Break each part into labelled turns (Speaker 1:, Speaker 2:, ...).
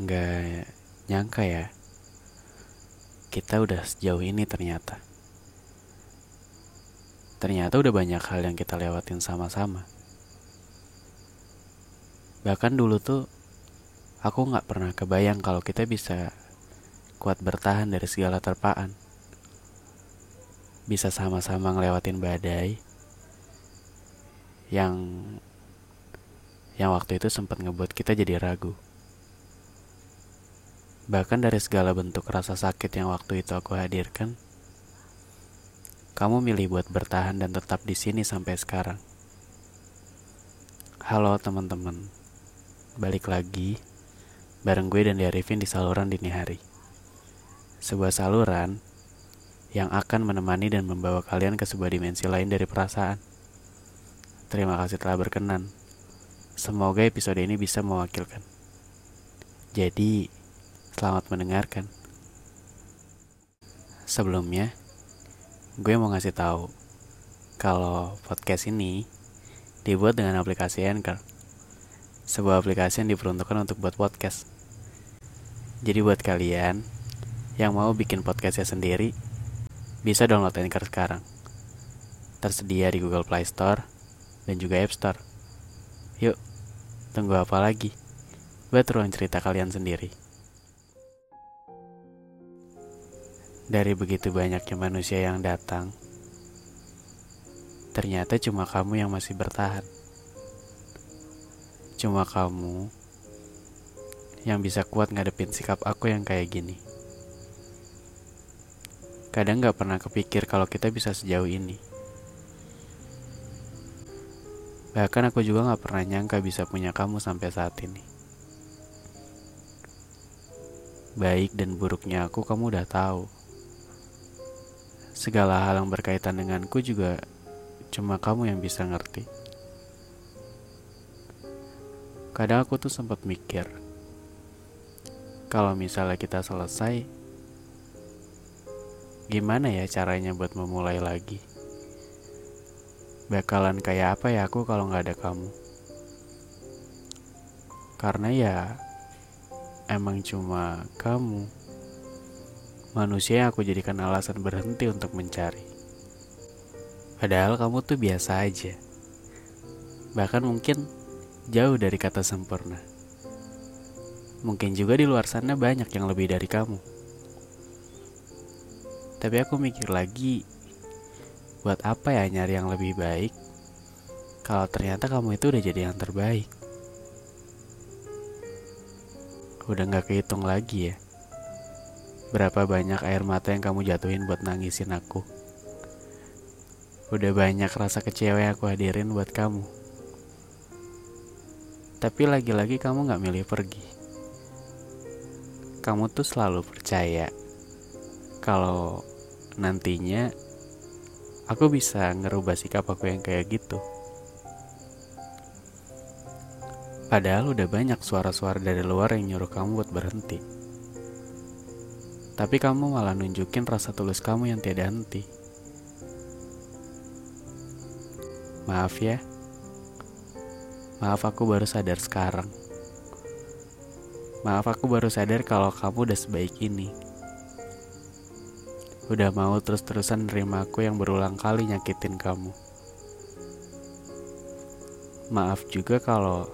Speaker 1: Nggak nyangka ya, kita udah sejauh ini ternyata. Ternyata udah banyak hal yang kita lewatin sama-sama. Bahkan dulu tuh, aku nggak pernah kebayang kalau kita bisa kuat bertahan dari segala terpaan. Bisa sama-sama ngelewatin badai yang yang waktu itu sempat ngebuat kita jadi ragu. Bahkan dari segala bentuk rasa sakit yang waktu itu aku hadirkan, kamu milih buat bertahan dan tetap di sini sampai sekarang. Halo teman-teman, balik lagi bareng gue dan Arifin di saluran dini hari. Sebuah saluran yang akan menemani dan membawa kalian ke sebuah dimensi lain dari perasaan. Terima kasih telah berkenan. Semoga episode ini bisa mewakilkan. Jadi, Selamat mendengarkan. Sebelumnya, gue mau ngasih tahu kalau podcast ini dibuat dengan aplikasi Anchor. Sebuah aplikasi yang diperuntukkan untuk buat podcast. Jadi buat kalian yang mau bikin podcastnya sendiri, bisa download Anchor sekarang. Tersedia di Google Play Store dan juga App Store. Yuk, tunggu apa lagi? Buat ruang cerita kalian sendiri. Dari begitu banyaknya manusia yang datang, ternyata cuma kamu yang masih bertahan. Cuma kamu yang bisa kuat ngadepin sikap aku yang kayak gini. Kadang gak pernah kepikir kalau kita bisa sejauh ini. Bahkan aku juga gak pernah nyangka bisa punya kamu sampai saat ini. Baik dan buruknya aku kamu udah tahu segala hal yang berkaitan denganku juga cuma kamu yang bisa ngerti. Kadang aku tuh sempat mikir, kalau misalnya kita selesai, gimana ya caranya buat memulai lagi? Bakalan kayak apa ya aku kalau nggak ada kamu? Karena ya emang cuma kamu manusia yang aku jadikan alasan berhenti untuk mencari. Padahal kamu tuh biasa aja. Bahkan mungkin jauh dari kata sempurna. Mungkin juga di luar sana banyak yang lebih dari kamu. Tapi aku mikir lagi, buat apa ya nyari yang lebih baik kalau ternyata kamu itu udah jadi yang terbaik. Udah gak kehitung lagi ya. Berapa banyak air mata yang kamu jatuhin buat nangisin aku. Udah banyak rasa kecewa yang aku hadirin buat kamu. Tapi lagi-lagi kamu gak milih pergi. Kamu tuh selalu percaya kalau nantinya aku bisa ngerubah sikap aku yang kayak gitu. Padahal udah banyak suara-suara dari luar yang nyuruh kamu buat berhenti. Tapi kamu malah nunjukin rasa tulus kamu yang tiada henti. Maaf ya. Maaf aku baru sadar sekarang. Maaf aku baru sadar kalau kamu udah sebaik ini. Udah mau terus-terusan nerima aku yang berulang kali nyakitin kamu. Maaf juga kalau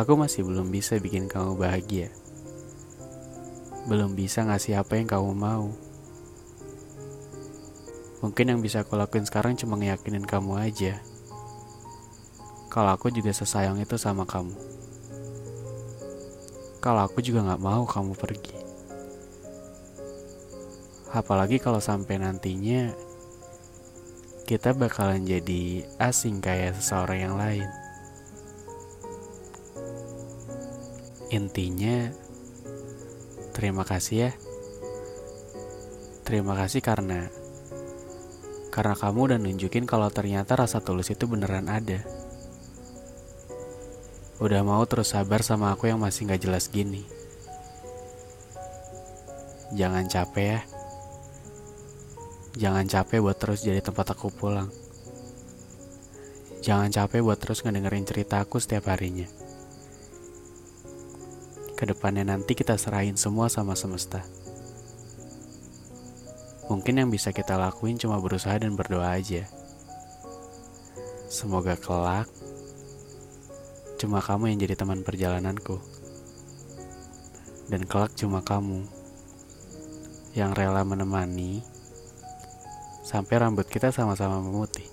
Speaker 1: aku masih belum bisa bikin kamu bahagia belum bisa ngasih apa yang kamu mau. Mungkin yang bisa aku lakuin sekarang cuma ngeyakinin kamu aja. Kalau aku juga sesayang itu sama kamu. Kalau aku juga gak mau kamu pergi. Apalagi kalau sampai nantinya kita bakalan jadi asing kayak seseorang yang lain. Intinya, Terima kasih ya. Terima kasih karena karena kamu udah nunjukin kalau ternyata rasa tulus itu beneran ada. Udah mau terus sabar sama aku yang masih gak jelas gini. Jangan capek ya. Jangan capek buat terus jadi tempat aku pulang. Jangan capek buat terus ngedengerin cerita aku setiap harinya. Ke depannya nanti kita serahin semua sama semesta. Mungkin yang bisa kita lakuin cuma berusaha dan berdoa aja. Semoga kelak cuma kamu yang jadi teman perjalananku. Dan kelak cuma kamu yang rela menemani sampai rambut kita sama-sama memutih.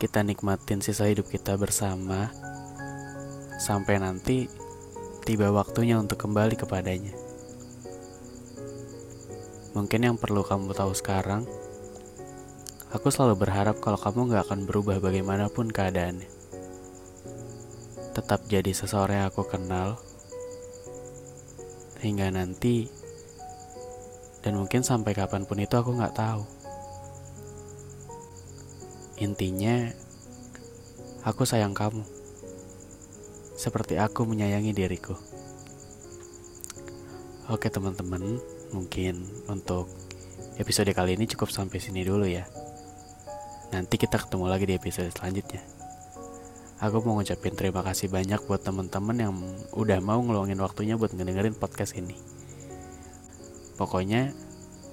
Speaker 1: Kita nikmatin sisa hidup kita bersama sampai nanti tiba waktunya untuk kembali kepadanya. Mungkin yang perlu kamu tahu sekarang, aku selalu berharap kalau kamu gak akan berubah bagaimanapun keadaannya. Tetap jadi seseorang yang aku kenal, hingga nanti, dan mungkin sampai kapan pun itu aku gak tahu. Intinya, aku sayang kamu seperti aku menyayangi diriku. Oke teman-teman, mungkin untuk episode kali ini cukup sampai sini dulu ya. Nanti kita ketemu lagi di episode selanjutnya. Aku mau ngucapin terima kasih banyak buat teman-teman yang udah mau ngeluangin waktunya buat ngedengerin podcast ini. Pokoknya,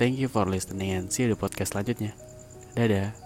Speaker 1: thank you for listening and see you di podcast selanjutnya. Dadah.